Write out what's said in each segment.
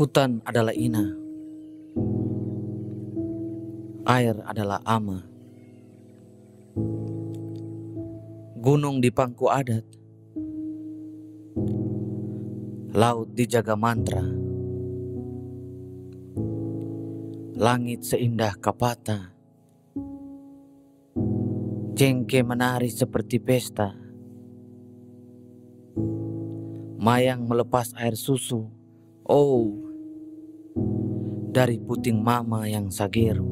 Hutan adalah ina. Air adalah ama. Gunung di pangku adat. Laut dijaga mantra. Langit seindah kapata. Cengke menari seperti pesta. Mayang melepas air susu. Oh, dari puting mama yang sageru.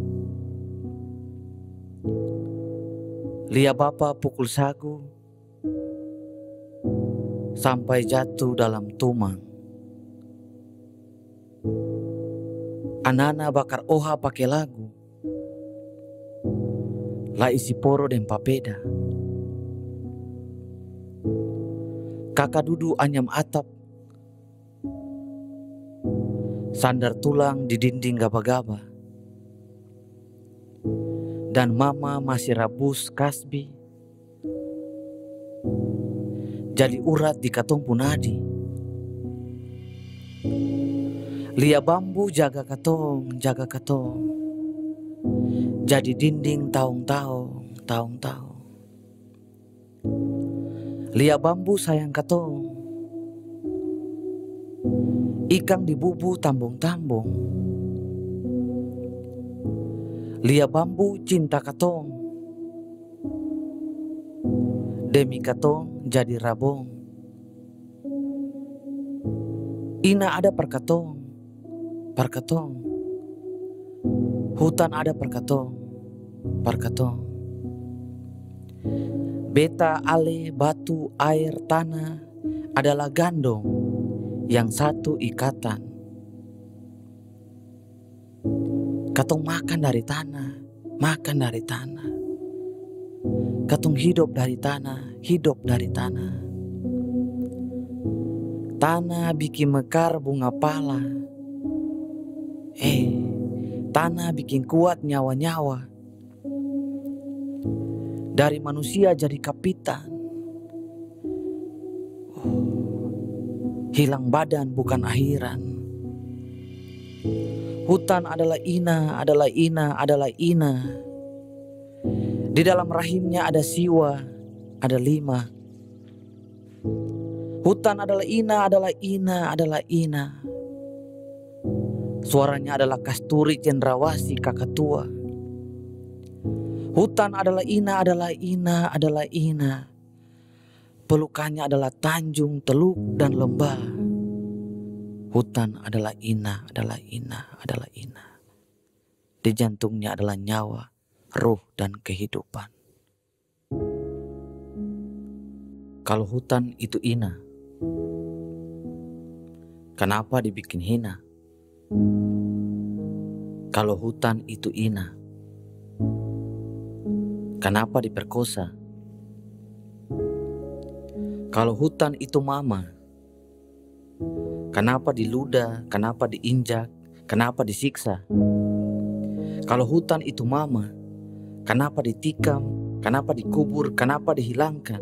Lia bapa pukul sagu sampai jatuh dalam tumang. Anana bakar oha pakai lagu. La isi poro dan papeda. Kakak dudu anyam atap. Sandar tulang di dinding gaba-gaba. Dan mama masih rabus kasbi. Jadi urat di katong punadi. Lia bambu jaga katong, jaga katong. Jadi dinding taung-taung, taung-taung. Lia bambu sayang katong. Ikan di bubu tambung-tambung. Lia bambu cinta katong. Demi katong jadi rabong. Ina ada perkatong, perkatong. Hutan ada perkatong, perkatong. Beta, ale, batu, air, tanah adalah gandong yang satu ikatan. Katong makan dari tanah, makan dari tanah. Katong hidup dari tanah, hidup dari tanah. Tanah bikin mekar bunga pala. Eh, tanah bikin kuat nyawa-nyawa. Dari manusia jadi kapitan. Hilang badan bukan akhiran. Hutan adalah ina, adalah ina, adalah ina. Di dalam rahimnya ada siwa, ada lima. Hutan adalah ina, adalah ina, adalah ina. Suaranya adalah kasturi cendrawasi kakak tua. Hutan adalah ina, adalah ina, adalah ina. Pelukannya adalah tanjung, teluk, dan lembah. Hutan adalah ina, adalah ina, adalah ina. Di jantungnya adalah nyawa, ruh, dan kehidupan. Kalau hutan itu ina, kenapa dibikin hina? Kalau hutan itu ina, kenapa diperkosa? Kalau hutan itu mama, kenapa diluda, kenapa diinjak, kenapa disiksa? Kalau hutan itu mama, kenapa ditikam, kenapa dikubur, kenapa dihilangkan?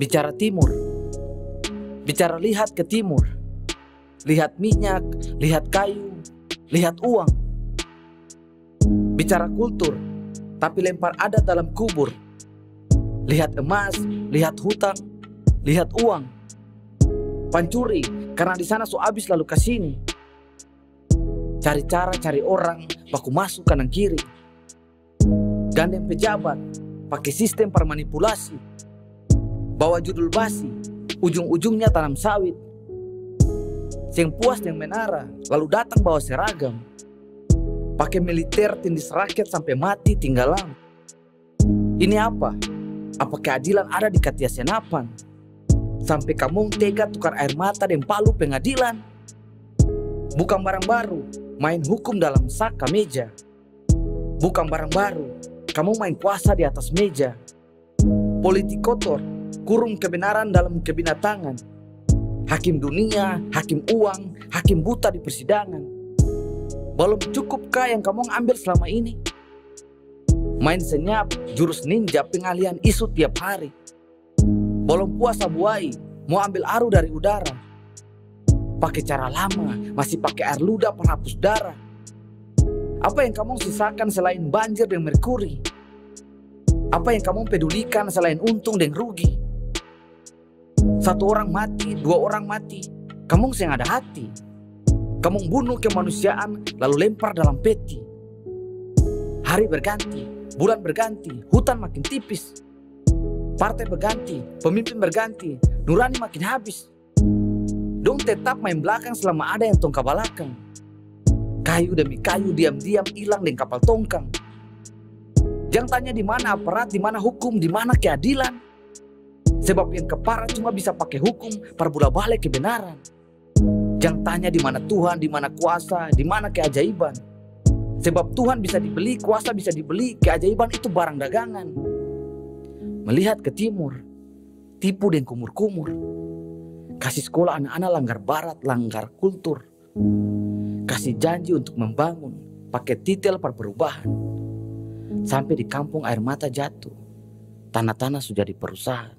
Bicara timur, bicara lihat ke timur, lihat minyak, lihat kayu, lihat uang. Bicara kultur, tapi lempar adat dalam kubur. Lihat emas, lihat hutang, lihat uang. Pancuri, karena di sana so abis lalu ke sini. Cari cara, cari orang, baku masuk kanan kiri. Gandeng pejabat, pakai sistem permanipulasi. Bawa judul basi, ujung-ujungnya tanam sawit. Yang puas yang menara, lalu datang bawa seragam. Pakai militer tindis rakyat sampai mati tinggalan. Ini apa? Apa keadilan ada di Katia Senapan? Sampai kamu tega tukar air mata dan palu pengadilan. Bukan barang baru, main hukum dalam sak meja. Bukan barang baru, kamu main kuasa di atas meja. Politik kotor, kurung kebenaran dalam kebinatangan. Hakim dunia, hakim uang, hakim buta di persidangan. Belum cukupkah yang kamu ambil selama ini? Main senyap, jurus ninja pengalian isu tiap hari. Belum puasa buai, mau ambil aru dari udara. pakai cara lama, masih pakai air ludah penghapus darah. Apa yang kamu sisakan selain banjir dan merkuri? Apa yang kamu pedulikan selain untung dan rugi? Satu orang mati, dua orang mati. Kamu yang ada hati. Kamu bunuh kemanusiaan lalu lempar dalam peti. Hari berganti, bulan berganti, hutan makin tipis. Partai berganti, pemimpin berganti, nurani makin habis. Dong tetap main belakang selama ada yang tongkang belakang. Kayu demi kayu diam-diam hilang dengan kapal tongkang. Jangan tanya di mana aparat, di mana hukum, di mana keadilan. Sebab yang keparat cuma bisa pakai hukum perbulah balik kebenaran. Jangan tanya di mana Tuhan, di mana kuasa, di mana keajaiban. Sebab Tuhan bisa dibeli, kuasa bisa dibeli, keajaiban itu barang dagangan. Melihat ke timur, tipu dan kumur-kumur. Kasih sekolah anak-anak langgar barat, langgar kultur. Kasih janji untuk membangun, pakai titel per perubahan. Sampai di kampung air mata jatuh. Tanah-tanah sudah di perusahaan.